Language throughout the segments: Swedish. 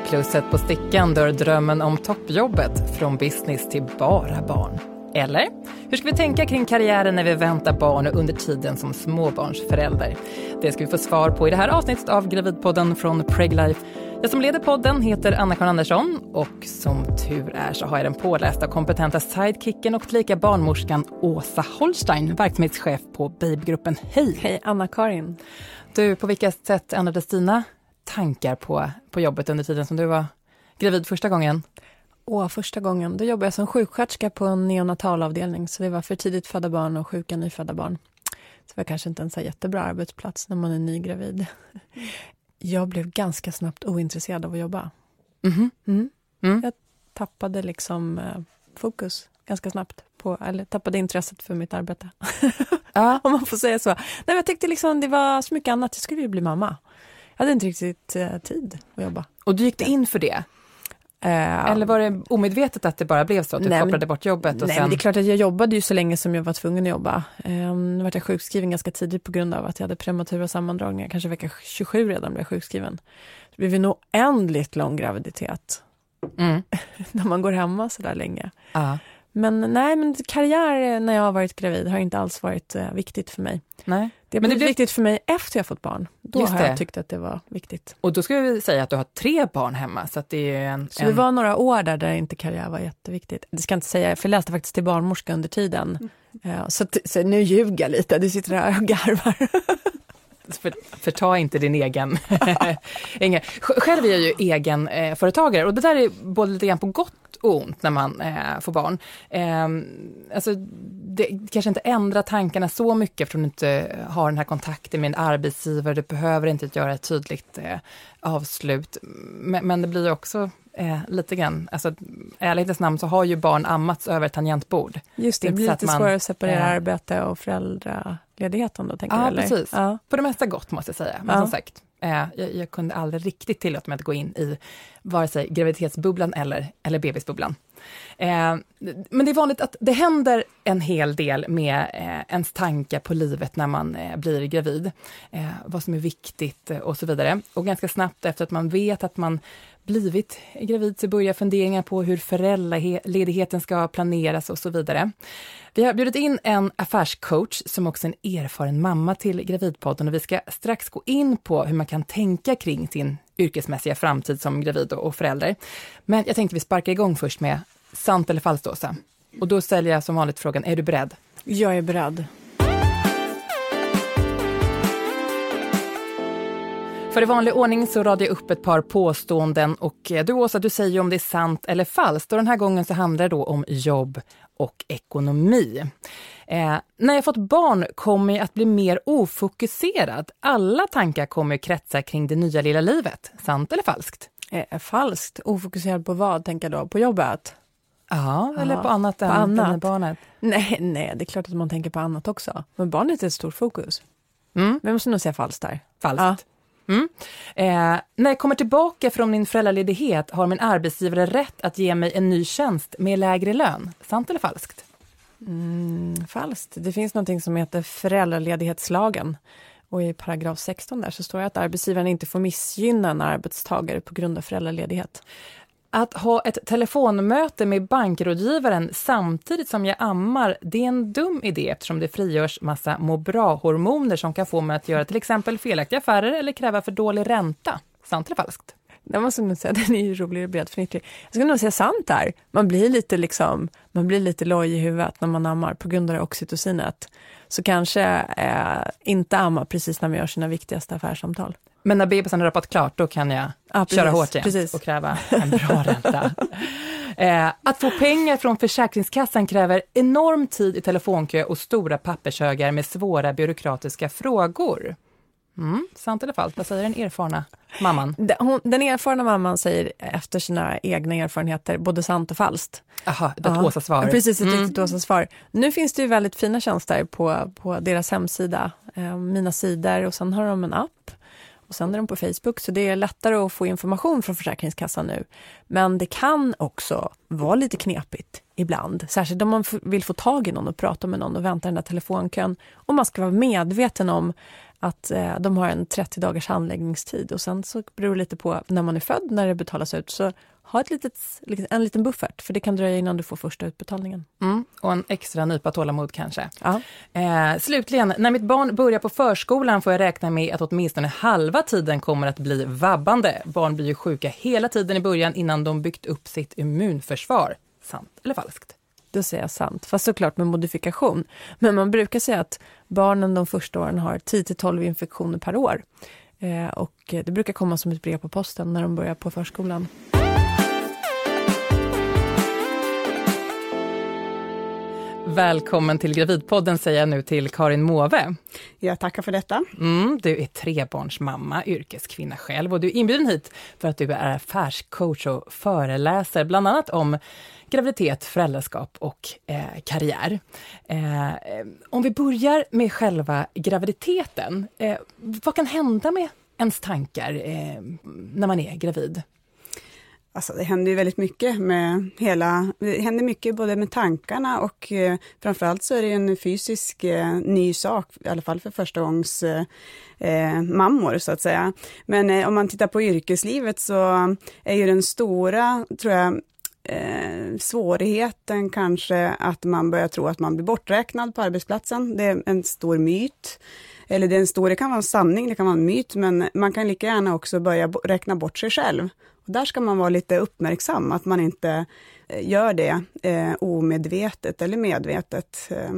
Med plusset på stickan dör drömmen om toppjobbet från business till bara barn. Eller? Hur ska vi tänka kring karriären när vi väntar barn och under tiden som småbarnsförälder? Det ska vi få svar på i det här avsnittet av Gravidpodden från Preglife. Jag som leder podden heter Anna-Karin Andersson och som tur är så har jag den pålästa och kompetenta sidekicken och tillika barnmorskan Åsa Holstein, verksamhetschef på Babygruppen. Hej! Hej Anna-Karin. Du, på vilka sätt ändrades dina tankar på, på jobbet under tiden som du var gravid första gången? Åh, första gången. Då jobbade jag som sjuksköterska på en neonatalavdelning, så det var för tidigt födda barn och sjuka nyfödda barn. Så det var kanske inte en så jättebra arbetsplats när man är nygravid. Jag blev ganska snabbt ointresserad av att jobba. Mm. Mm. Mm. Jag tappade liksom eh, fokus ganska snabbt, på, eller tappade intresset för mitt arbete. Ja. Om man får säga så. Nej, jag tyckte liksom det var så mycket annat. Jag skulle ju bli mamma. Hade inte riktigt eh, tid att jobba. Och du gick in för det? Eh, Eller var det omedvetet att det bara blev så? Att du Nej, men- kopplade bort jobbet och Nej, sen... det är klart att jag jobbade ju så länge som jag var tvungen att jobba. Um, nu var jag sjukskriven ganska tidigt på grund av att jag hade prematura sammandragningar. Kanske vecka 27 redan blev jag sjukskriven. Det blev en oändligt lång graviditet Mm. när man går hemma så där länge. Ja. Men nej, men karriär eh, när jag har varit gravid har inte alls varit eh, viktigt för mig. Nej. Det har Men det blivit blev- viktigt för mig efter jag fått barn. Då Just har jag tyckt att det var viktigt. Och då ska vi säga att du har tre barn hemma, så att det är en... Så en... det var några år där, där inte karriär var jätteviktigt. Det ska jag inte säga, för jag läste faktiskt till barnmorska under tiden. Eh, Så, så nu ljuger jag lite, du sitter där och garvar. För, förta inte din egen... egen. Själv är jag ju egen eh, företagare och det där är både lite grann på gott ont när man eh, får barn. Eh, alltså, det kanske inte ändrar tankarna så mycket för att du inte har den här kontakten med en arbetsgivare. Du behöver inte göra ett tydligt eh, avslut. Men, men det blir också eh, lite grann, alltså ärlighetens namn så har ju barn ammats över ett tangentbord. Just det, Det blir lite man, svårare att separera eh, arbete och föräldraledigheten då, tänker Ja, du? Eller? precis. Ja. På det mesta gott måste jag säga. Men Ja. som sagt, eh, jag, jag kunde aldrig riktigt tillåta mig att gå in i vare sig graviditetsbubblan eller, eller bebisbubblan. Eh, men det är vanligt att det händer en hel del med eh, ens tankar på livet när man eh, blir gravid. Eh, vad som är viktigt eh, och så vidare. Och ganska snabbt efter att man vet att man blivit gravid så börjar funderingar på hur föräldraledigheten ska planeras och så vidare. Vi har bjudit in en affärscoach som också är en erfaren mamma till Gravidpodden och vi ska strax gå in på hur man kan tänka kring sin yrkesmässiga framtid som gravid och förälder. Men jag tänkte vi sparkar igång först med sant eller falskt, Åsa? Och då ställer jag som vanligt frågan, är du beredd? Jag är beredd. För i vanlig ordning så radar jag upp ett par påståenden och eh, du Åsa, du säger om det är sant eller falskt. Och den här gången så handlar det då om jobb och ekonomi. Eh, när jag fått barn kommer jag att bli mer ofokuserad. Alla tankar kommer att kretsa kring det nya lilla livet. Sant eller falskt? Eh, falskt. Ofokuserad på vad, tänker jag då? På jobbet? Ja, eller Ja, på annat på än annat. än barnet. Nej, nej, det är klart att man tänker på annat också. Men barnet är ett stort fokus. Mm, Men jag måste nog säga falskt där. falskt. Mm. Eh, när jag kommer tillbaka från min föräldraledighet har min arbetsgivare rätt att ge mig en ny tjänst med lägre lön. Sant eller falskt? Mm, falskt. Det finns någonting som heter föräldraledighetslagen. Och i paragraf 16 där så står det att arbetsgivaren inte får missgynna en arbetstagare på grund av föräldraledighet. Att ha ett telefonmöte med bankrådgivaren samtidigt som jag ammar, det är en dum idé eftersom det frigörs massa må bra-hormoner som kan få mig att göra till exempel felaktiga affärer eller kräva för dålig ränta. Sant eller falskt? Det måste nog säga, den är ju rolig och bredfnittrig. Jag skulle nog säga sant där. Man blir lite liksom, man blir lite loj i huvudet när man ammar på grund av det oxytocinet. Så kanske eh, inte amma precis när man gör sina viktigaste affärssamtal. Men när bebisen har rappat klart, då kan jag Ja, precis, köra hårt igen precis. och kräva en bra ränta. Eh, att få pengar från Försäkringskassan kräver enorm tid i telefonkö och stora pappershögar med svåra byråkratiska frågor. Mm, sant eller falskt? Vad säger den erfarna mamman? Den, hon, den erfarna mamman säger efter sina egna erfarenheter både sant och falskt. Jaha, ett Ja, Åsa-svar. Precis, ett Mm. riktigt Åsa-svar. Nu finns det ju väldigt fina tjänster på, på deras hemsida, eh, Mina sidor, och sen har de en app. Och sen är de på Facebook, så det är lättare att få information från Försäkringskassan nu. Men det kan också vara lite knepigt ibland. Särskilt om man vill få tag i någon och prata med någon och vänta den där telefonkön. Och man ska vara medveten om att eh, de har en 30 dagars handläggningstid och sen så beror det lite på när man är född, när det betalas ut. Så ha ett litet, en liten buffert, för det kan dröja innan du får första utbetalningen. Mm, och en extra nypa tålamod kanske. Ja. Eh, slutligen, när mitt barn börjar på förskolan får jag räkna med att åtminstone halva tiden kommer att bli vabbande. Barn blir ju sjuka hela tiden i början innan de byggt upp sitt immunförsvar. Sant eller falskt? Då säger jag sant, fast såklart med modifikation. Men man brukar säga att barnen de första åren har 10-12 infektioner per år. Eh, och det brukar komma som ett brev på posten när de börjar på förskolan. Välkommen till Gravidpodden säger jag nu till Karin Måwe. Jag tackar för detta. Mm, du är trebarnsmamma, yrkeskvinna själv och du är inbjuden hit för att du är affärscoach och föreläser bland annat om graviditet, föräldraskap och eh, karriär. Eh, om vi börjar med själva graviditeten, eh, vad kan hända med ens tankar eh, när man är gravid? Alltså det händer ju väldigt mycket med hela, det händer mycket både med tankarna och eh, framförallt så är det en fysisk eh, ny sak, i alla fall för första gångs eh, eh, mammor så att säga. Men eh, om man tittar på yrkeslivet så är ju den stora, tror jag, eh, svårigheten kanske att man börjar tro att man blir borträknad på arbetsplatsen. Det är en stor myt. Eller det är en stor, det kan vara en sanning, det kan vara en myt, men man kan lika gärna också börja räkna bort sig själv. Och där ska man vara lite uppmärksam, att man inte eh, gör det eh, omedvetet eller medvetet. Eh,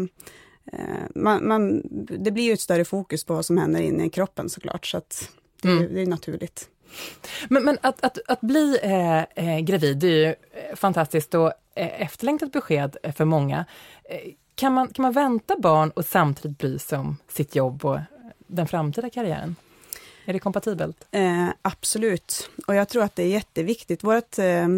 eh, man, man, det blir ju ett större fokus på vad som händer inne i kroppen såklart, så att det, mm. det är naturligt. Men, men att, att, att, bli eh, eh, gravid, det är ju fantastiskt och efterlängtat besked för många. Kan man, kan man vänta barn och samtidigt bry sig om sitt jobb och den framtida karriären? Är det kompatibelt? Eh, absolut, och jag tror att det är jätteviktigt. Vårt eh,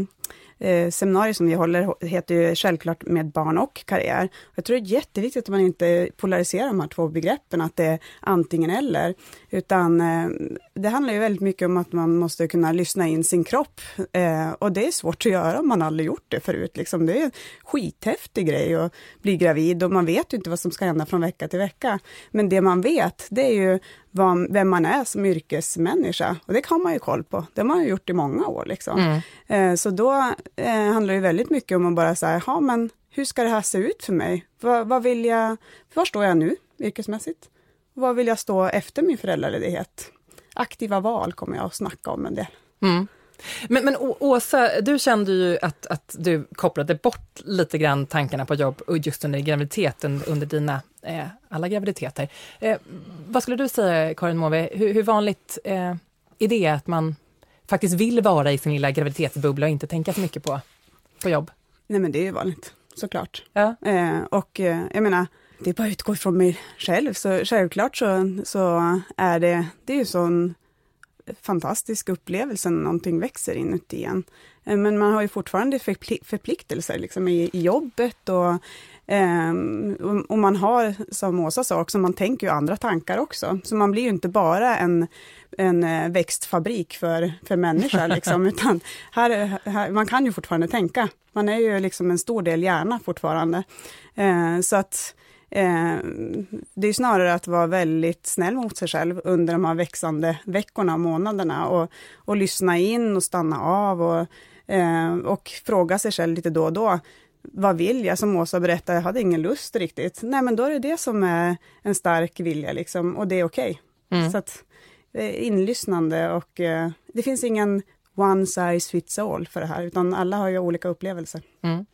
eh, seminarier som vi håller heter ju självklart med barn och karriär. Jag tror det är jätteviktigt att man inte polariserar de här två begreppen, att det är antingen eller, utan eh, det handlar ju väldigt mycket om att man måste kunna lyssna in sin kropp eh, och det är svårt att göra om man aldrig gjort det förut. Liksom. Det är en skithäftig grej att bli gravid och man vet ju inte vad som ska hända från vecka till vecka. Men det man vet, det är ju vem man är som yrkesmänniska. Och det kan man ju koll på. Det har man ju gjort i många år. Liksom. Mm. Eh, så då eh, handlar det väldigt mycket om att bara säga, ja men hur ska det här se ut för mig? Vad, vad vill jag, var står jag nu yrkesmässigt? Vad vill jag stå efter min föräldraledighet? Aktiva val kommer jag att snacka om en del. Mm. Men, men Åsa, du kände ju att, att du kopplade bort lite grann tankarna på jobb just under graviditeten, under dina eh, alla graviditeter. Eh, vad skulle du säga, Karin Måwe, hur, hur vanligt eh, är det att man faktiskt vill vara i sin lilla graviditetsbubbla och inte tänka så mycket på, på jobb? Nej men det är ju vanligt, såklart. Ja. Eh, och eh, jag menar, det är bara att utgå ifrån mig själv, så självklart så, så är det, det är ju sån fantastisk upplevelse när någonting växer inuti en. Eh, men man har ju fortfarande förpliktelser liksom, i, i jobbet och, eh, och man har, som Åsa sa också, man tänker ju andra tankar också. Så man blir ju inte bara en, en eh, växtfabrik för, för människa, liksom, utan här, här, man kan ju fortfarande tänka. Man är ju liksom en stor del hjärna fortfarande. Eh, så att Eh, det är snarare att vara väldigt snäll mot sig själv under de här växande veckorna och månaderna och, och lyssna in och stanna av och, eh, och fråga sig själv lite då och då. Vad vill jag? Som Åsa berättade, jag hade ingen lust riktigt. Nej, men då är det det som är en stark vilja liksom, och det är okej. Okay. Mm. Så att, eh, inlyssnande och eh, det finns ingen one size fits all för det här, utan alla har ju olika upplevelser. Mm.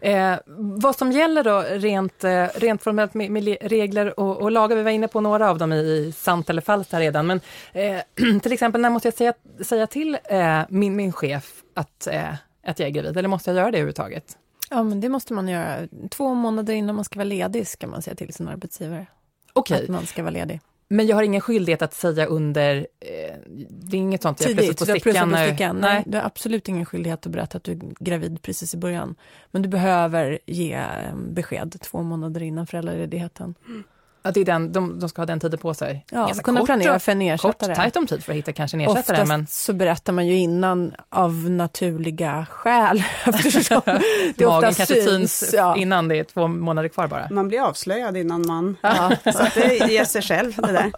Eh, vad som gäller då rent, eh, rent formellt med, med regler och, och, lagar, vi var inne på några av dem i, i sant eller falskt här redan, men eh, till exempel när måste jag säga, säga till eh, min, min chef att, eh, att jag är gravid, eller måste jag göra det överhuvudtaget? Ja, men det måste man göra. Två månader innan man ska vara ledig ska man säga till sin arbetsgivare. Okej. Okay. Att man ska vara ledig. Men jag har ingen skyldighet att säga under, eh, det är inget sånt jag Tidigt, på stickan. På stickan. Nej, du har absolut ingen skyldighet att berätta att du är gravid precis i början. Men du behöver ge besked två månader innan föräldraledigheten. Mm. Ja, det är den, de, de ska ha den tiden på sig. Ja, Ganska kunna planera för en ersättare. Kort, tajt om tid för att hitta kanske en ersättare. Oftast men... så berättar man ju innan av naturliga skäl. det Magen kanske syns ja. innan det är två månader kvar bara. Man blir avslöjad innan man... Ja, så det ger sig själv det där.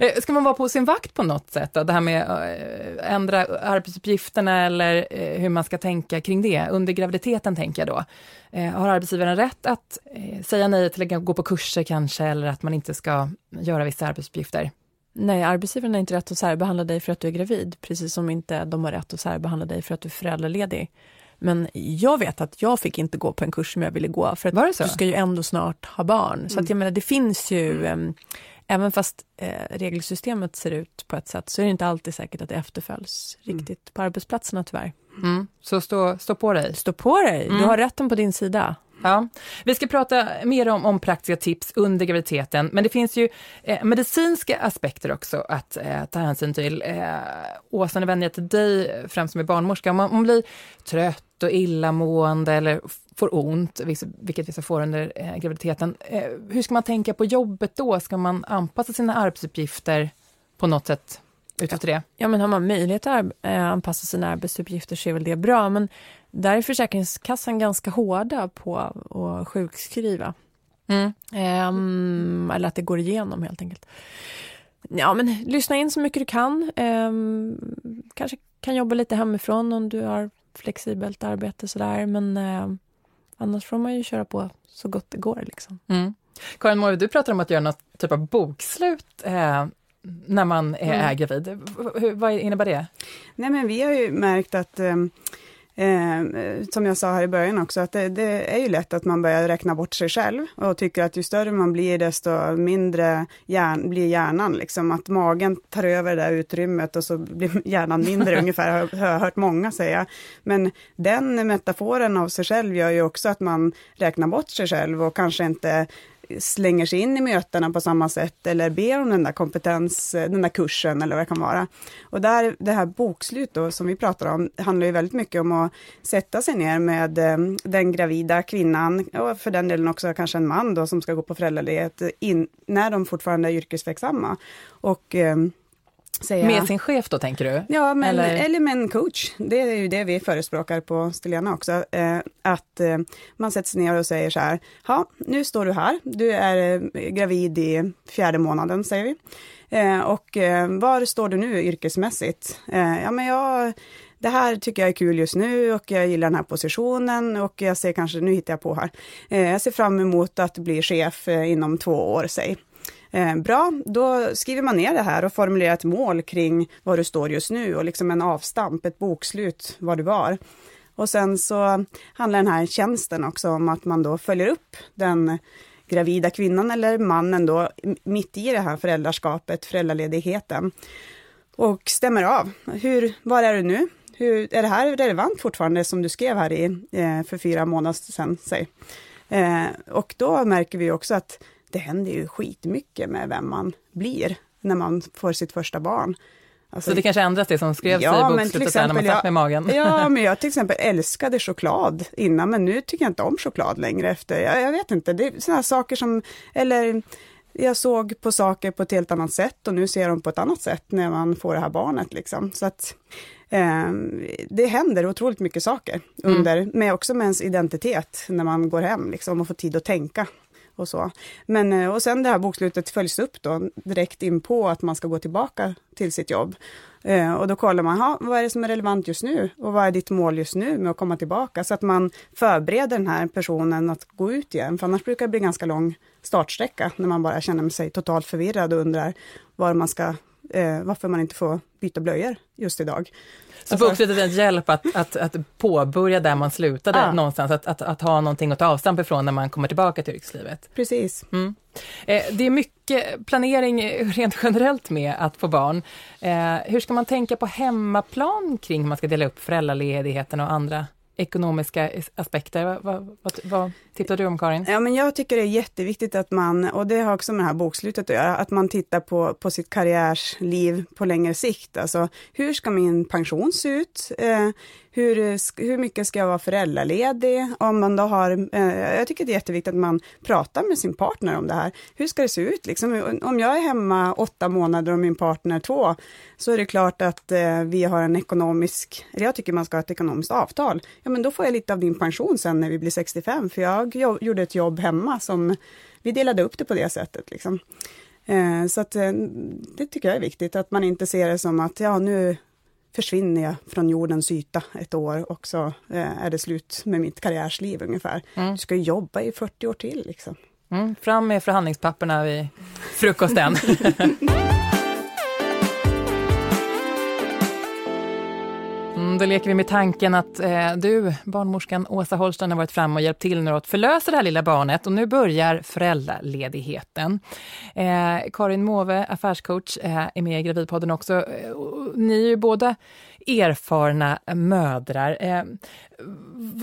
Eh, ska man vara på sin vakt på något sätt? Då? Det här med att eh, ändra arbetsuppgifterna eller eh, hur man ska tänka kring det. Under graviditeten tänker jag då. Har arbetsgivaren rätt att säga nej till att gå på kurser kanske eller att man inte ska göra vissa arbetsuppgifter? Nej, arbetsgivaren har inte rätt att särbehandla dig för att du är gravid, precis som inte de har rätt att särbehandla dig för att du är föräldraledig. Men jag vet att jag fick inte gå på en kurs som jag ville gå, för att du ska ju ändå snart ha barn. Mm. Så att mm. jag menar, det finns ju um, Även fast eh, regelsystemet ser ut på ett sätt så är det inte alltid säkert att det efterföljs mm. riktigt på arbetsplatserna tyvärr. Mm. Så stå, stå på dig. Stå på dig, mm. du har rätten på din sida. Ja. Vi ska prata mer om, om praktiska tips under graviditeten, men det finns ju eh, medicinska aspekter också att eh, ta hänsyn till. Eh, Åsa, nu vänder jag till dig främst som är barnmorska. Om man, om man blir trött och illamående eller får ont, vilket vissa får under eh, graviditeten. Eh, hur ska man tänka på jobbet då? Ska man anpassa sina arbetsuppgifter på något sätt utefter det? Ja, men har man möjlighet att eh, anpassa sina arbetsuppgifter så är väl det bra, men där är Försäkringskassan ganska hårda på att sjukskriva. Mm. Um, eller att det går igenom helt enkelt. Ja, men lyssna in så mycket du kan. Um, kanske kan jobba lite hemifrån om du har flexibelt arbete sådär, men uh, annars får man ju köra på så gott det går. Liksom. Mm. Karin Morve, du pratar om att göra något typ av bokslut eh, när man är, mm. är gravid. V vad innebär det? Nej, men vi har ju märkt att eh, som jag sa här i början också, att det, det, är ju lätt att man börjar räkna bort sig själv och tycker att ju större man blir, desto mindre hjärn, blir hjärnan. Liksom. Att magen tar över det där utrymmet och så blir hjärnan mindre ungefär, har jag hört många säga. Men den metaforen av sig själv gör ju också att man räknar bort sig själv och kanske inte slänger sig in i mötena på samma sätt eller ber om den där kompetens, eh, den där kursen eller vad det kan vara. Och där, det här bokslut då, som vi pratar om handlar ju väldigt mycket om att sätta sig ner med eh, den gravida kvinnan och för den delen också kanske en man då som ska gå på föräldraledighet in, när de fortfarande är yrkesverksamma. Och eh, Säga. Med sin chef då, tänker du? Ja, men, eller? eller med en coach. Det är ju det vi förespråkar på Stiliana också. Eh, att eh, man sätter sig ner och säger så här, ja, nu står du här, du är eh, gravid i fjärde månaden, säger vi. Eh, och eh, var står du nu yrkesmässigt? Eh, ja, men jag det här tycker jag är kul just nu och jag gillar den här positionen och jag ser kanske, nu hittar jag på här, jag ser fram emot att bli chef inom två år, säg. Eh, bra, då skriver man ner det här och formulerar ett mål kring var du står just nu och liksom en avstamp, ett bokslut var du var. Och sen så handlar den här tjänsten också om att man då följer upp den gravida kvinnan eller mannen då mitt i det här föräldraskapet, föräldraledigheten och stämmer av. Hur, var är du nu? Hur, är det här relevant fortfarande som du skrev här i, eh, för fyra månader sedan? Säg. Eh, och då märker vi också att det händer ju skitmycket med vem man blir när man får sitt första barn. Alltså, så det kanske ändras det som skrevs ja, i bokslutet när man satt med magen? Ja, men jag till exempel älskade choklad innan, men nu tycker jag inte om choklad längre efter. Jag, jag vet inte, det är sådana saker som, eller jag såg på saker på ett helt annat sätt och nu ser de på ett annat sätt när man får det här barnet. Liksom. Så att, eh, det händer otroligt mycket saker, mm. under, mm. med också med ens identitet när man går hem liksom, och får tid att tänka och så. Men, eh, och sen det här bokslutet följs upp då direkt in på att man ska gå tillbaka till sitt jobb. Eh, och då kollar man, ha, vad är det som är relevant just nu? Och vad är ditt mål just nu med att komma tillbaka? Så att man förbereder den här personen att gå ut igen, för annars brukar det bli ganska lång startsträcka när man bara känner sig totalt förvirrad och undrar var man ska, eh, varför man inte får byta blöjor just idag. Så alltså, bokslutet är en hjälp att, att, att påbörja där man slutade ah. någonstans, att, att, att ha någonting att ta avstamp ifrån när man kommer tillbaka till yrkeslivet. Precis. Mm. Eh, det är mycket planering rent generellt med att få barn. Eh, hur ska man tänka på hemmaplan kring hur man ska dela upp föräldraledigheten och andra ekonomiska aspekter. Vad, vad, vad, tittar du om Karin? Ja, men jag tycker det är jätteviktigt att man, och det har också med det här bokslutet att göra, att man tittar på, på sitt karriärsliv på längre sikt. Alltså, hur ska min pension se ut? Eh, hur, hur mycket ska jag vara föräldraledig? Om man då har, eh, jag tycker det är jätteviktigt att man pratar med sin partner om det här. Hur ska det se ut? Liksom, om jag är hemma åtta månader och min partner två, så är det klart att eh, vi har en ekonomisk, eller jag tycker man ska ha ett ekonomiskt avtal. Ja, men då får jag lite av din pension sen när vi blir 65, för jag gjorde ett jobb hemma som vi delade upp det på det sättet. Liksom. Eh, så att, eh, det tycker jag är viktigt, att man inte ser det som att ja, nu försvinner jag från jordens yta ett år och så eh, är det slut med mitt karriärsliv ungefär. Mm. Du ska jobba i 40 år till. Liksom. Mm, fram med förhandlingspapperna vid frukosten. Då leker vi med tanken att eh, du, barnmorskan Åsa Holstein, har varit fram och hjälpt till nu att förlösa det här lilla barnet och nu börjar föräldraledigheten. Eh, Karin Måwe, affärscoach, eh, är med i Gravidpodden också. Eh, ni är ju båda erfarna mödrar. Eh,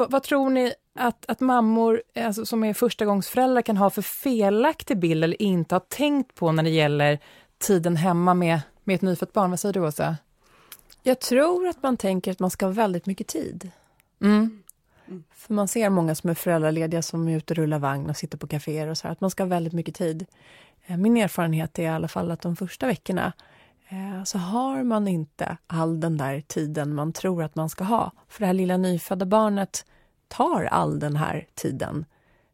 vad tror ni att, att mammor eh, alltså, som är förstagångsföräldrar kan ha för felaktig bild eller inte har tänkt på när det gäller tiden hemma med, med ett nyfött barn? Vad säger du, Åsa? Jag tror att man tänker att man ska ha väldigt mycket tid. Mm. För man ser många som är föräldralediga som är ute och rullar vagn och sitter på kaféer och så här, att man ska ha väldigt mycket tid. Eh, min erfarenhet är i alla fall att de första veckorna eh, så har man inte all den där tiden man tror att man ska ha. För det här lilla nyfödda barnet tar all den här tiden.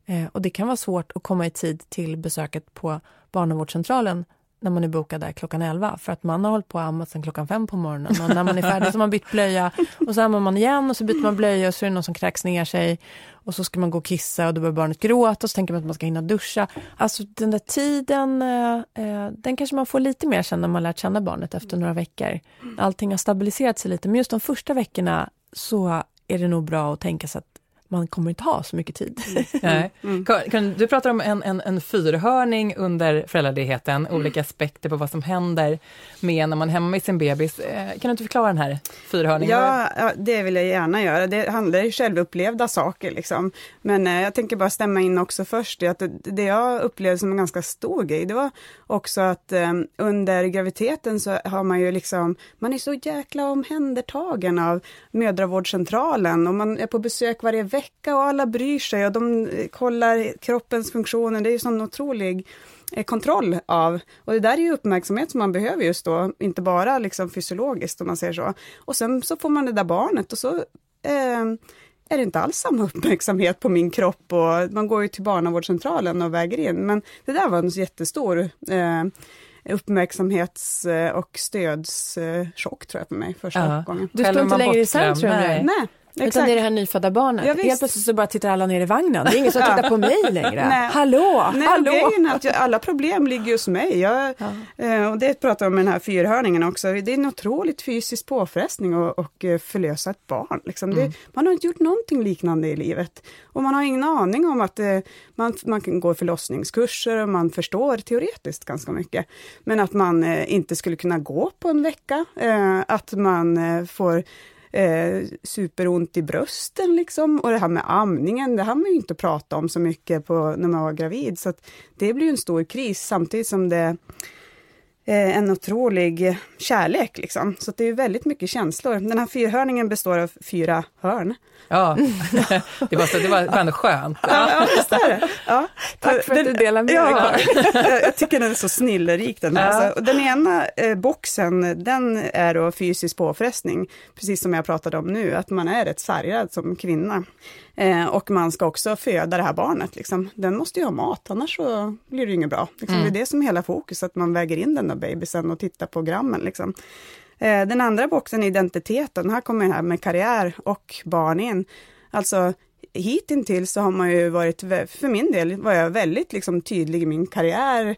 Eh, och det kan vara svårt att komma i tid till besöket på barnavårdscentralen när man är bokad där klockan 11 för att man har hållit på och ammat sen klockan fem på morgonen och när man är färdig så har man bytt blöja och så ammar man igen och så byter man blöja och så är det någon som kräks ner sig och så ska man gå och kissa och då börjar barnet gråta och så tänker man att man ska hinna duscha. Alltså den där tiden, eh, eh den kanske man får lite mer sen när man lärt känna barnet efter några veckor. Allting har stabiliserat sig lite men just de första veckorna så är det nog bra att tänka sig att man kommer inte ha så mycket tid. Mm. Mm. Kan, du pratar om en, en, en fyrhörning under föräldraledigheten, mm. olika aspekter på vad som händer med när man är hemma med sin bebis. Eh, kan du inte förklara den här fyrhörningen? Ja, ja det vill jag gärna göra. Det handlar ju självupplevda saker liksom. Men eh, jag tänker bara stämma in också först, att det, det jag upplevde som en ganska stor grej, det var också att eh, under graviditeten så har man ju liksom, man är så jäkla omhändertagen av mödravårdscentralen och man är på besök varje vecka vecka och alla bryr sig och de kollar kroppens funktioner. Det är ju sån otrolig eh, kontroll av. Och det där är ju uppmärksamhet som man behöver just då, inte bara liksom fysiologiskt om man säger så. Och sen så får man det där barnet och så eh, är det inte alls samma uppmärksamhet på min kropp och man går ju till barnavårdscentralen och väger in. Men det där var en jättestor eh, uppmärksamhets och stödschock tror jag för mig första ja. gången. Du står inte längre i centrum? Nej. Nej. Exakt. Utan det är det här nyfödda barnet. Ja, Helt plötsligt så bara tittar alla ner i vagnen. Det är ingen som tittar på mig längre. Nej. Hallå, Nej, hallå! Grejen att jag, alla problem ligger hos mig. Jag, ja. eh, och det pratar vi om med den här fyrhörningen också. Det är en otroligt fysisk påfrestning att och eh, förlösa ett barn. Liksom. Mm. Det, man har inte gjort någonting liknande i livet. Och man har ingen aning om att eh, man, man kan gå förlossningskurser och man förstår teoretiskt ganska mycket. Men att man inte skulle kunna gå på en vecka. Att man får eh, superont i brösten liksom. Och det här med amningen, det hann man ju inte prata om så mycket på, när man var gravid. Så det blir ju en stor kris samtidigt som det en otrolig kärlek. Liksom. Så det är väldigt mycket känslor. Den här fyrhörningen består av fyra hörn. Ja, det var, så, det var ändå skönt. Ja, ja visst är det. Ja. Tack för att du delar med ja, dig. jag tycker den är så snillrik den här. Ja. Den ena eh, boxen, den är då fysisk påfrestning, precis som jag pratade om nu, att man är rätt sargad som kvinna. Eh, och man ska också föda det här barnet. Liksom. Den måste ju ha mat, annars så blir det inget bra. Liksom, mm. Det är det som är hela fokus, att man väger in den där bebisen och tittar på grammen. Liksom. Eh, den andra boxen är identiteten. Här kommer det här med karriär och barn in. Alltså hittills så har man ju varit, för min del var jag väldigt liksom, tydlig i min karriär,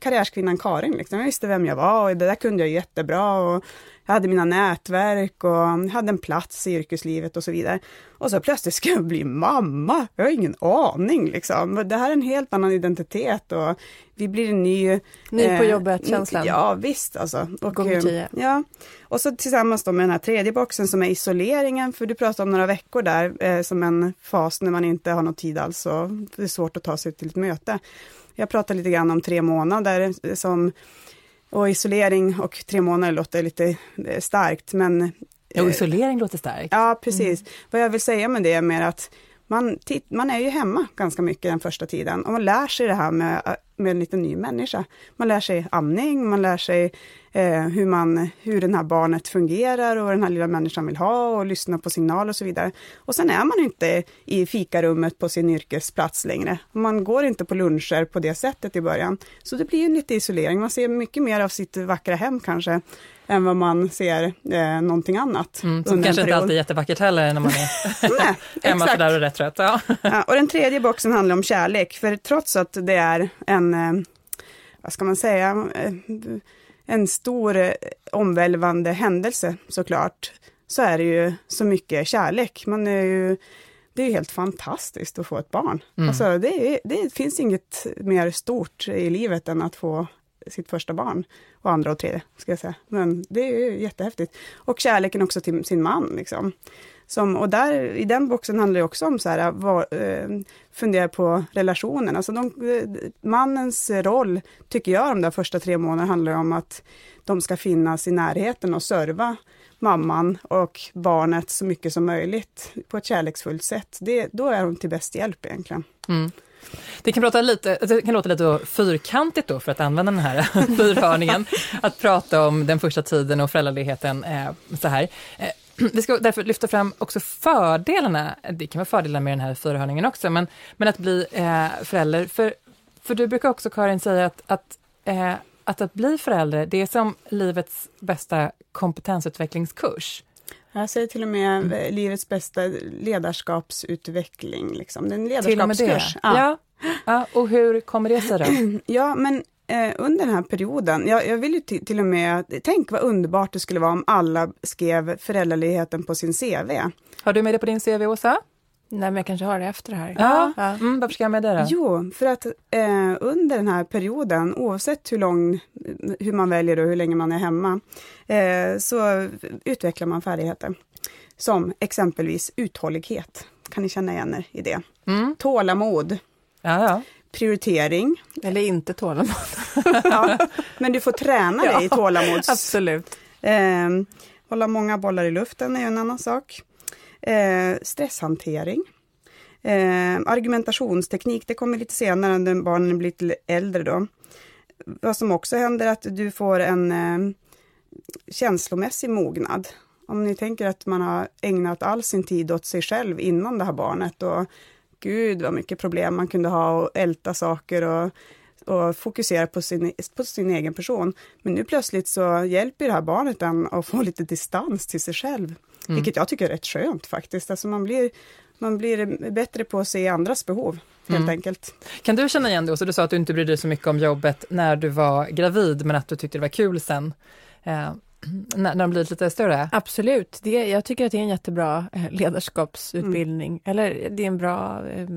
karriärskvinnan Karin. Liksom. Jag visste vem jag var och det där kunde jag jättebra. Och jag hade mina nätverk och hade en plats i yrkeslivet och så vidare. Och så plötsligt ska jag bli mamma. Jag har ingen aning liksom. Det här är en helt annan identitet och vi blir en ny... Ny på eh, jobbet-känslan. Ja visst alltså. Och, Gånger eh, tio. Ja. Och så tillsammans då med den här tredje boxen som är isoleringen, för du pratade om några veckor där eh, som en fas när man inte har någon tid alls och det är svårt att ta sig till ett möte. Jag pratar lite grann om tre månader som och isolering och tre månader låter lite eh, starkt, men Ja, isolering låter starkt. Ja, precis. Mm. Vad jag vill säga med det är mer att man, man är ju hemma ganska mycket den första tiden och man lär sig det här med, äh, med en liten ny människa. Man lär sig amning, man lär sig eh, hur, man, hur den här barnet fungerar och vad den här lilla människan vill ha och lyssna på signaler och så vidare. Och sen är man inte i fikarummet på sin yrkesplats längre. Man går inte på luncher på det sättet i början. Så det blir en lite isolering. Man ser mycket mer av sitt vackra hem kanske än vad man ser eh, någonting annat. Mm, som kanske inte alltid är jättevackert heller när man är Nej, hemma sådär och rätt trött. Ja. ja. och den tredje boxen handlar om kärlek, för trots att det är en, eh, vad ska man säga, eh, en stor eh, omvälvande händelse såklart, så är det ju så mycket kärlek. Man är ju, det är helt fantastiskt att få ett barn. Mm. Alltså, det, är, det finns inget mer stort i livet än att få sitt första barn. Och andra och tredje, ska jag säga. Men det är ju jättehäftigt. Och kärleken också till sin man. Liksom. Som, och där, i den boxen handlar det också om så här, var, eh, fundera på relationen. Alltså de, eh, mannens roll, tycker jag, de där första tre månaderna handlar om att de ska finnas i närheten och serva mamman och barnet så mycket som möjligt på ett kärleksfullt sätt. Det, då är de till bäst hjälp egentligen. Mm. Det kan, prata lite, det kan låta lite fyrkantigt då, för att använda den här fyrhörningen, att prata om den första tiden och föräldraledigheten eh, så här. Eh, vi ska därför lyfta fram också fördelarna, det kan vara fördelar med den här fyrhörningen också, men, men att bli eh, förälder. För, för du brukar också, Karin, säga att, att, eh, att att bli förälder, det är som livets bästa kompetensutvecklingskurs. Jag säger till och med mm. livets bästa ledarskapsutveckling. Liksom. Det är en ledarskapskurs. Ja. ja. Ja. och hur kommer det sig då? ja, men eh, under den här perioden, jag, jag vill ju till och med, tänk vad underbart det skulle vara om alla skrev föräldraledigheten på sin CV. Har du med det på din CV, Åsa? Nej, men jag kanske har det efter det här. Ja, ja. Mm, varför ska jag med det då? Jo, för att eh, under den här perioden, oavsett hur lång, hur man väljer och hur länge man är hemma, eh, så utvecklar man färdigheter. Som exempelvis uthållighet. Kan ni känna igen er i det? Mm. Tålamod. Ja, ja. Prioritering. Eller inte tålamod. ja, men du får träna dig i tålamods... Absolut. Eh, hålla många bollar i luften är en annan sak. Eh, stresshantering. Eh, argumentationsteknik, det kommer lite senare när barnen blir lite äldre då. Vad som också händer är att du får en eh, känslomässig mognad. Om ni tänker att man har ägnat all sin tid åt sig själv innan det här barnet och gud vad mycket problem man kunde ha och älta saker och, och fokusera på sin, på sin egen person. Men nu plötsligt så hjälper det här barnet en att få lite distans till sig själv. Mm. Vilket jag tycker är rätt skönt faktiskt. Alltså man, blir, man blir bättre på att se andras behov. Helt mm. enkelt. Kan du känna igen det? Så du sa att du inte brydde dig så mycket om jobbet när du var gravid, men att du tyckte det var kul sen. Eh, när, de blir lite större? Absolut. Det, jag tycker att det är en jättebra eh, ledarskapsutbildning. Mm. Eller det är en bra eh,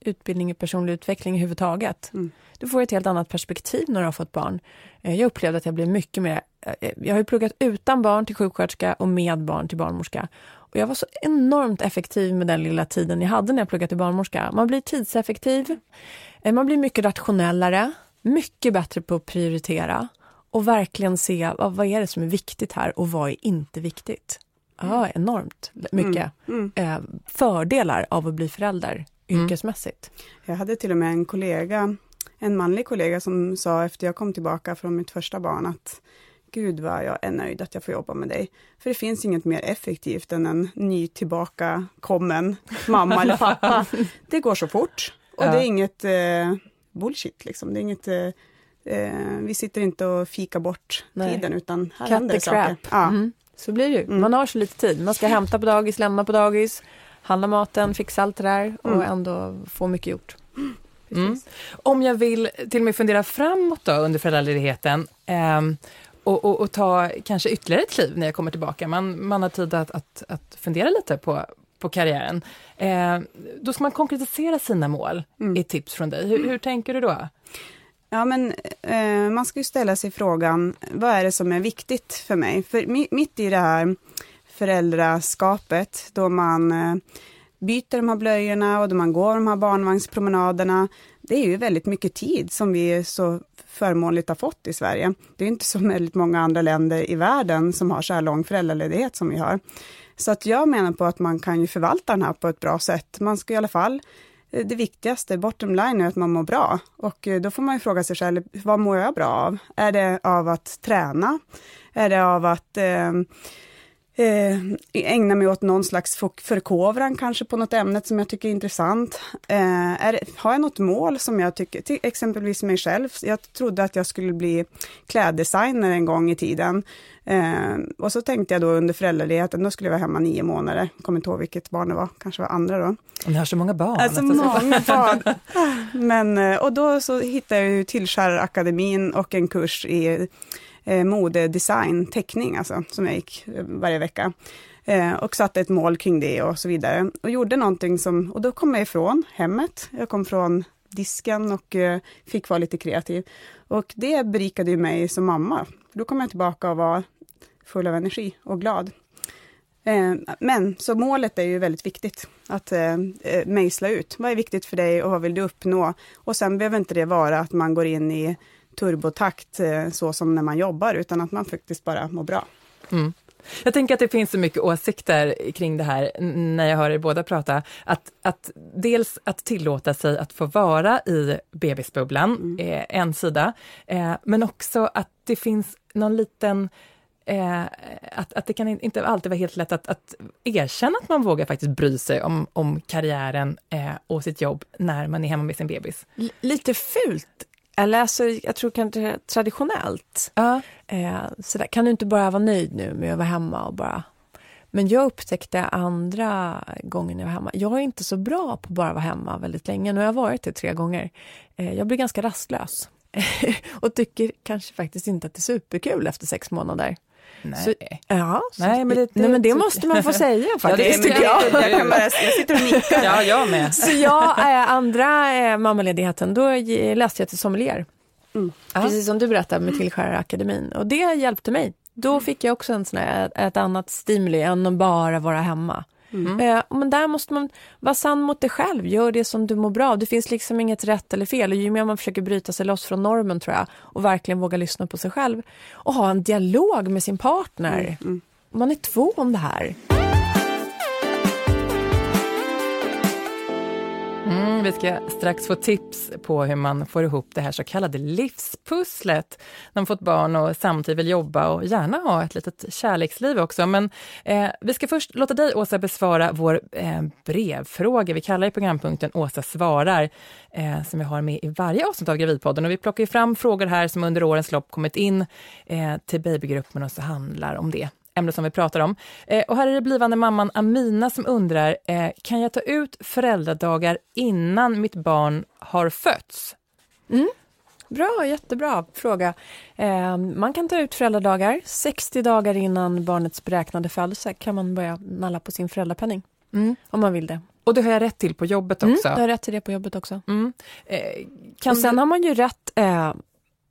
utbildning i personlig utveckling överhuvudtaget. Mm. Du får ett helt annat perspektiv när du har fått barn. Eh, jag upplevde att jag blev mycket mer... Eh, jag har ju pluggat utan barn till sjuksköterska och med barn till barnmorska. Och jag var så enormt effektiv med den lilla tiden jag hade när jag pluggade till barnmorska. Man blir tidseffektiv, eh, man blir mycket rationellare, mycket bättre på att prioritera och verkligen se vad, vad är det som är viktigt här och vad är inte viktigt. Ja, enormt mycket mm. Mm. fördelar av att bli förälder mm. yrkesmässigt. Jag hade till och med en kollega en manlig kollega som sa efter jag kom tillbaka från mitt första barn att Gud vad jag är nöjd att jag får jobba med dig. För det finns inget mer effektivt än en ny tillbaka kommen mamma eller pappa. Det går så fort och ja. det är inget eh, bullshit liksom. Det är inget, eh, eh vi sitter inte och fikar bort Nej. tiden utan här Cut händer saker. Ja. Mm. Så blir det ju. Mm. Man har så lite tid. Man ska hämta på dagis, lämna på dagis, handla maten, fixa allt det där och mm. ändå få mycket gjort. Mm. Om jag vill till och med fundera framåt då under föräldraledigheten eh, och, och, och, ta kanske ytterligare ett kliv när jag kommer tillbaka. Man, man har tid att, att, att fundera lite på, på karriären. Eh, då ska man konkretisera sina mål, mm. i tips från dig. Hur, hur tänker du då? Ja, men eh, man ska ju ställa sig frågan, vad är det som är viktigt för mig? För mitt i det här föräldraskapet, då man eh, byter de här blöjorna och då man går de här barnvagnspromenaderna, det är ju väldigt mycket tid som vi så förmånligt har fått i Sverige. Det är inte så väldigt många andra länder i världen som har så här lång föräldraledighet som vi har. Så att jag menar på att man kan ju förvalta den här på ett bra sätt. Man ska i alla fall eh, det viktigaste, bottom line, är att man mår bra. Och eh, då får man ju fråga sig själv, vad mår jag bra av? Är det av att träna? Är det av att eh, eh, ägna mig åt någon slags förkovran kanske på något ämne som jag tycker är intressant. Eh, är, har jag något mål som jag tycker, till exempelvis mig själv, jag trodde att jag skulle bli kläddesigner en gång i tiden. Eh, och så tänkte jag då under föräldraledigheten, då skulle jag vara hemma nio månader, kommer inte ihåg vilket barn det var, kanske var andra då. Ni har så många barn. Alltså många barn. Men, eh, och då så hittade jag ju Tillskärakademin och en kurs i eh, modedesign, teckning alltså, som jag gick eh, varje vecka. Eh, och satte ett mål kring det och så vidare. Och gjorde någonting som, och då kom jag ifrån hemmet. Jag kom från disken och eh, fick vara lite kreativ. Och det berikade ju mig som mamma. Då kom jag tillbaka och var full av energi och glad. Eh, men, så målet är ju väldigt viktigt att eh, eh, mejsla ut. Vad är viktigt för dig och vad vill du uppnå? Och sen behöver inte det vara att man går in i turbotakt eh, så som när man jobbar, utan att man faktiskt bara mår bra. Mm. Jag tänker att det finns så mycket åsikter kring det här när jag hör er båda prata. Att, att dels att tillåta sig att få vara i bebisbubblan, mm. eh, en sida, eh, men också att det finns någon liten Eh, att, att det kan inte alltid vara helt lätt att, att erkänna att man vågar faktiskt bry sig om, om karriären eh, och sitt jobb när man är hemma med sin bebis. L lite fult eller alltså, jag tror kanske traditionellt. Uh. Eh, så där, kan du inte bara vara nöjd nu med att vara hemma och bara... Men jag upptäckte andra gången jag var hemma, jag är inte så bra på att bara vara hemma väldigt länge. Nu har jag varit det tre gånger. Eh, jag blir ganska rastlös och tycker kanske faktiskt inte att det är superkul efter sex månader. Nej. Så, ja, nej, men det, nej, men det måste man få säga faktiskt. Ja, det, jag. Jag, jag, jag sitter och nickar. Ja, jag med. Så jag, äh, andra äh, mammaledigheten, då läste jag till sommelier. Mm. Precis som du berättade med Tillskärarakademin. Och det hjälpte mig. Då fick jag också en sån här, ett annat stimuli än att bara vara hemma. Mm. Eh, men där måste man vara sann mot dig själv, gör det som du mår bra av. Det finns liksom inget rätt eller fel. Och ju mer man försöker bryta sig loss från normen tror jag och verkligen våga lyssna på sig själv och ha en dialog med sin partner. Mm. mm. Man är två om det här. Mm, vi ska strax få tips på hur man får ihop det här så kallade livspusslet när man fått barn och samtidigt vill jobba och gärna ha ett litet kärleksliv också. Men eh, vi ska först låta dig, Åsa, besvara vår eh, brevfråga. Vi kallar det programpunkten Åsa svarar, eh, som vi har med i varje avsnitt av Gravidpodden. Och vi plockar fram frågor här som under årens lopp kommit in eh, till babygruppen och så handlar om det ämne som vi pratar om. Eh, och här är det blivande mamman Amina som undrar, eh, kan jag ta ut föräldradagar innan mitt barn har fötts? Mm. Bra, jättebra fråga. Eh, man kan ta ut föräldradagar. 60 dagar innan barnets beräknade födelse kan man börja nalla på sin föräldrapenning. Mm. Om man vill det. Och det har jag rätt till på jobbet mm, också? Mm, du har rätt till det på jobbet också. Mm. Eh, och sen du... har man ju rätt eh,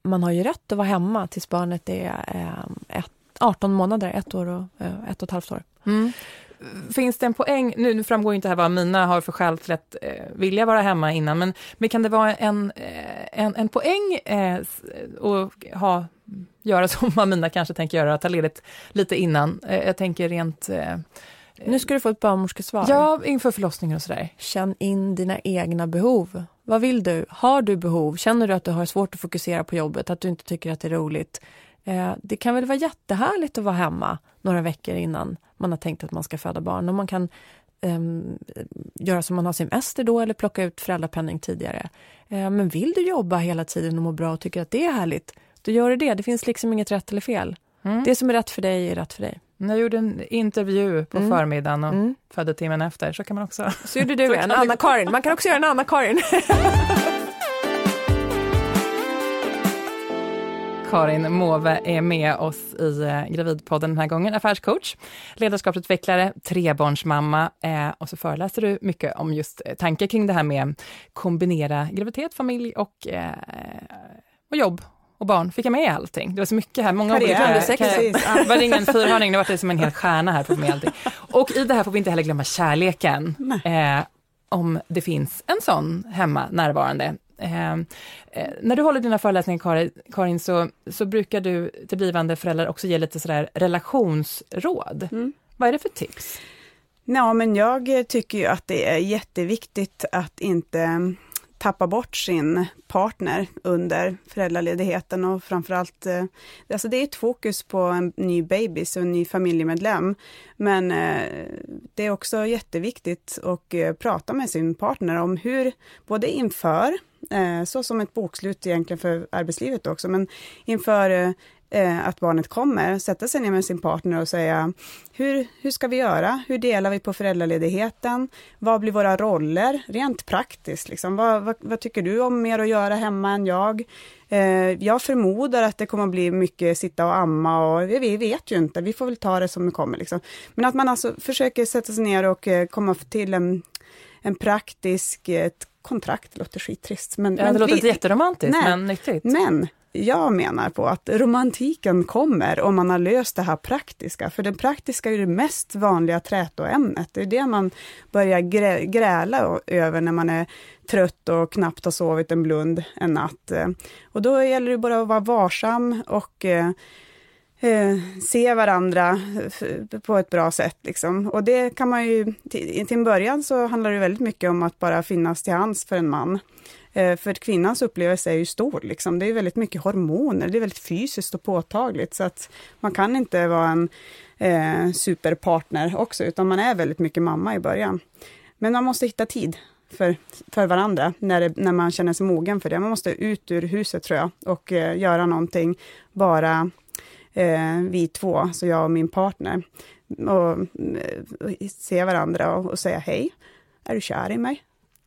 man har ju rätt att vara hemma tills barnet är eh, ett 18 månader, ett år och eh, ett och ett halvt år. Mm. Finns det en poäng, nu, nu framgår inte här vad mina har för skäl till att eh, vilja vara hemma innan, men, men kan det vara en, eh, en, en poäng eh, att ha, göra som Amina kanske tänker göra, ta ledigt lite innan? Eh, jag tänker rent eh, nu ska du få ett barnmorskesvar. Ja, inför förlossningen och sådär. Känn in dina egna behov. Vad vill du? Har du behov? Känner du att du har svårt att fokusera på jobbet, att du inte tycker att det är roligt? Eh, det kan väl vara jättehärligt att vara hemma några veckor innan man har tänkt att man ska föda barn. Och man kan um, göra som man har semester då eller plocka ut föräldrapenning tidigare. Uh, men vill du jobba hela tiden och må bra och tycker att det är härligt, då gör du det. Det finns liksom inget rätt eller fel. Mm. Det som är rätt för dig är rätt för dig. Jag gjorde en intervju på mm. förmiddagen och mm. födde timmen efter, så kan man också... Så gjorde du en Anna-Karin. Man kan också göra en Anna-Karin. Karin Måwe är med oss i eh, Gravidpodden den här gången, affärscoach, ledarskapsutvecklare, trebarnsmamma eh, och så föreläser du mycket om just eh, tankar kring det här med kombinera graviditet, familj och, och jobb och barn. Fick jag med allting? Det var så mycket här. Många olika... Det var ingen fyrhörning, det var det som en hel stjärna här. För med allting. Och i det här får vi inte heller glömma kärleken. Om det finns en sån hemma närvarande. Eh, eh, när du håller dina föreläsningar Karin, Karin så, så brukar du till blivande föräldrar också ge lite sådär relationsråd. Mm. Vad är det för tips? Ja, men jag tycker ju att det är jätteviktigt att inte tappa bort sin partner under föräldraledigheten och framförallt, eh, alltså det är ett fokus på en ny baby, och en ny familjemedlem. Men eh, det är också jätteviktigt att eh, prata med sin partner om hur, både inför, eh, så som ett bokslut egentligen för arbetslivet också, men inför eh, eh, att barnet kommer, sätta sig ner med sin partner och säga hur, hur ska vi göra? Hur delar vi på föräldraledigheten? Vad blir våra roller rent praktiskt? Liksom? Vad, vad, vad tycker du om mer att göra hemma än jag? Eh, jag förmodar att det kommer att bli mycket sitta och amma och vi, vi vet ju inte, vi får väl ta det som det kommer. Liksom. Men att man alltså försöker sätta sig ner och eh, komma till en, en praktisk, ett kontrakt, låter skittrist. Men, ja, det men låter vi, inte jätteromantiskt, nej, men nyttigt. Men jag menar på att romantiken kommer om man har löst det här praktiska, för det praktiska är det mest vanliga trätoämnet. Det är det man börjar grä, gräla över när man är trött och knappt har sovit en blund en natt. Och då gäller det bara att vara varsam och eh, eh, se varandra eh, på ett bra sätt. Liksom. Och det kan man ju, till, till en början så handlar det väldigt mycket om att bara finnas till hands för en man. Eh, för kvinnans upplevelse är ju stor, liksom. det är väldigt mycket hormoner, det är väldigt fysiskt och påtagligt, så att man kan inte vara en eh, superpartner också, utan man är väldigt mycket mamma i början. Men man måste hitta tid för, för varandra när, det, när man känner sig mogen för det. Man måste ut ur huset tror jag och eh, göra någonting bara eh, vi två, så jag och min partner. Och, eh, se varandra och, och säga hej, är du kär i mig?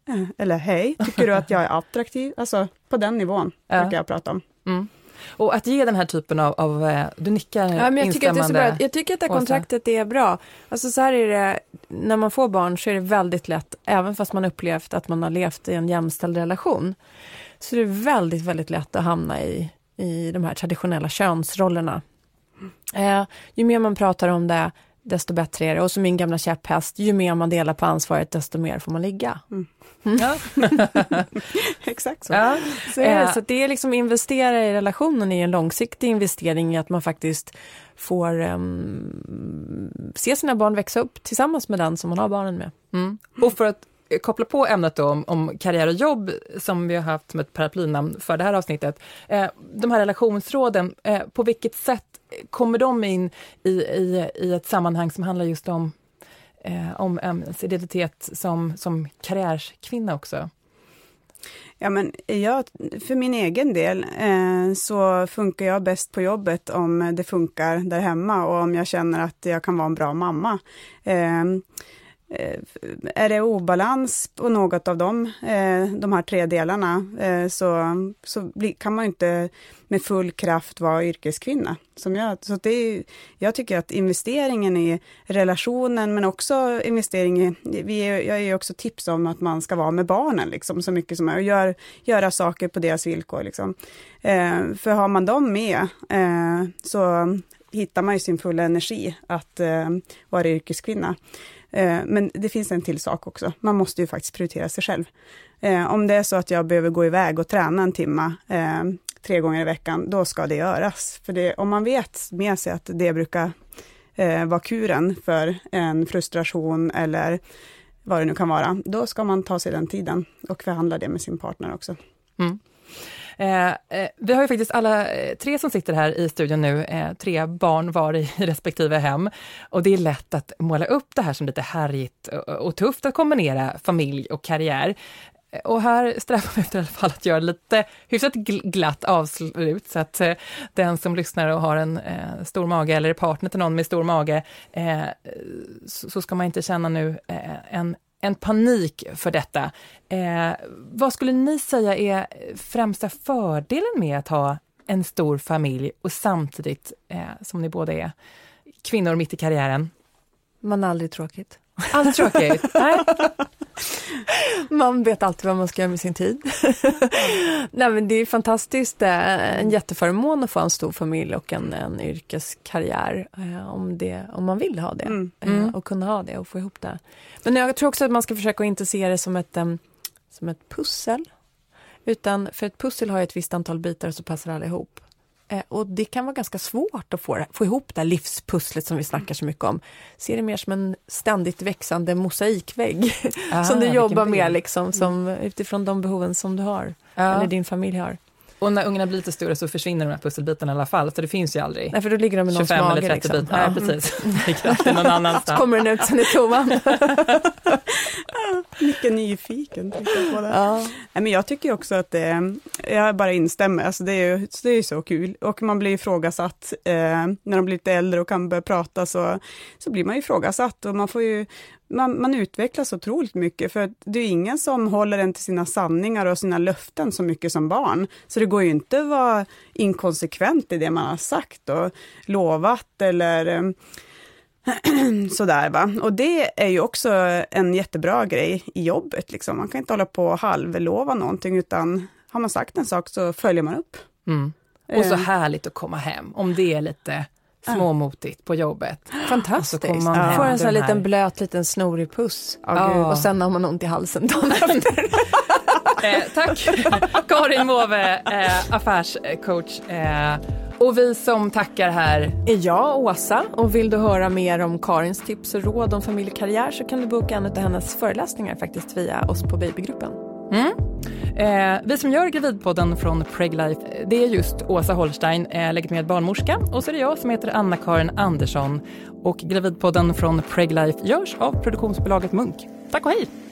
Eh, eller hej, tycker du att jag är attraktiv? Alltså på den nivån ja. brukar jag prata om. Mm. Och att ge den här typen av, av eh, du nickar ja, men jag tycker att det är så bra. Jag tycker att det kontraktet är bra. Alltså så här är det, när man får barn så är det väldigt lätt, även fast man upplevt att man har levt i en jämställd relation, så är det väldigt, väldigt lätt att hamna i, i de här traditionella könsrollerna. Eh, ju mer man pratar om det, desto bättre är det. Och som min gamla käpphäst, ju mer man delar på ansvaret, desto mer får man ligga. Mm. Ja. Exakt så. Ja. så, är det. så det är liksom investera i relationen är en långsiktig investering i att man faktiskt får um, se sina barn växa upp tillsammans med den som man har barnen med. Mm. Och för att koppla på ämnet då om, om, karriär och jobb som vi har haft som ett paraplynamn för det här avsnittet. Eh, de här relationsråden, eh, på vilket sätt kommer de in i, i, i ett sammanhang som handlar just om, eh, om ens identitet som, som karriärskvinna också? Ja, men jag, för min egen del eh, så funkar jag bäst på jobbet om det funkar där hemma och om jag känner att jag kan vara en bra mamma. Eh, Eh, är det obalans på något av dem, eh, de här tre delarna, eh, så, så kan man inte med full kraft vara yrkeskvinna. Som jag, så det är, jag tycker att investeringen i relationen, men också investering i... Vi är, jag ger också tips om att man ska vara med barnen liksom, så mycket som möjligt och gör, göra saker på deras villkor. Liksom. för har man dem med så hittar man ju sin fulla energi att vara yrkeskvinna. Eh, men det finns en till sak också. Man måste ju faktiskt prioritera sig själv. Eh, om det är så att jag behöver gå iväg och träna en timme eh, tre gånger i veckan, då ska det göras. För det, om man vet med sig att det brukar vara kuren för en frustration eller vad det nu kan vara, då ska man ta sig den tiden och förhandla det med sin partner också. Mm. Eh, eh, vi har ju faktiskt alla eh, tre som sitter här i studion nu, eh, tre barn var i respektive hem. Och det är lätt att måla upp det här som lite härjigt och, och tufft att kombinera familj och karriär. Eh, och här strävar vi efter i alla fall att göra lite hyfsat glatt avslut, så att eh, den som lyssnar och har en eh, stor mage, eller är partner till någon med stor mage, eh, så, så, ska man inte känna nu eh, en en panik för detta. Eh, vad skulle ni säga är främsta fördelen med att ha en stor familj och samtidigt, eh, som ni båda är, kvinnor mitt i karriären? Man har aldrig tråkigt. Aldrig tråkigt? Nej. Man vet alltid vad man ska göra med sin tid. Nej, men det är fantastiskt, eh, en jätteförmån att få en stor familj och en, en yrkeskarriär eh, om, det, om man vill ha det mm. Eh, mm. och kunna ha det och få ihop det. Men jag tror också att man ska försöka inte se det som ett, som ett pussel Utan för ett pussel har ett visst antal bitar så passar alla ihop. Eh, och det kan vara ganska svårt att få, få ihop det här livspusslet som vi snackar så mycket om. Se det mer som en ständigt växande mosaikvägg ah, som du jobbar med liksom, som, utifrån de behoven som du har, ah. eller din familj har. Och när ungarna blir lite större så försvinner de här pusselbitarna i alla fall, så det finns ju aldrig Nej, för då ligger de i 25 mage, eller 30 liksom. bitar. Ja. Nej, precis. Ligger någon annanstans. Kommer den ut sen i toan. Mycket nyfiken. På det. Ja. Nej, men jag tycker också att det, jag bara instämmer, alltså det, är, det är så kul. Och man blir ifrågasatt, eh, när de blir lite äldre och kan börja prata så, så blir man ifrågasatt och man får ju man, man utvecklas otroligt mycket, för det är ingen som håller en till sina sanningar och sina löften så mycket som barn. Så det går ju inte att vara inkonsekvent i det man har sagt och lovat eller eh, sådär va. Och det är ju också en jättebra grej i jobbet liksom. Man kan inte hålla på och halvlova någonting, utan har man sagt en sak så följer man upp. Mm. Och så eh. härligt att komma hem, om det är lite småmotigt på jobbet. Fantastiskt. Och så ja. Får en sån här liten blöt liten snorig puss. Ja. Och sen har man ont i halsen dagen efter. eh, tack Karin Måwe, eh, affärscoach. Eh, och vi som tackar här är jag, Åsa. Och vill du höra mer om Karins tips och råd om familjekarriär så kan du boka en av hennes föreläsningar faktiskt via oss på Babygruppen. Mm. Eh, vi som gör Gravidpodden från Preglife, det är just Åsa Holstein, eh, legitimerad barnmorska, och så är det jag som heter Anna-Karin Andersson. Och Gravidpodden från Preglife görs av produktionsbolaget Munk. Tack och hej!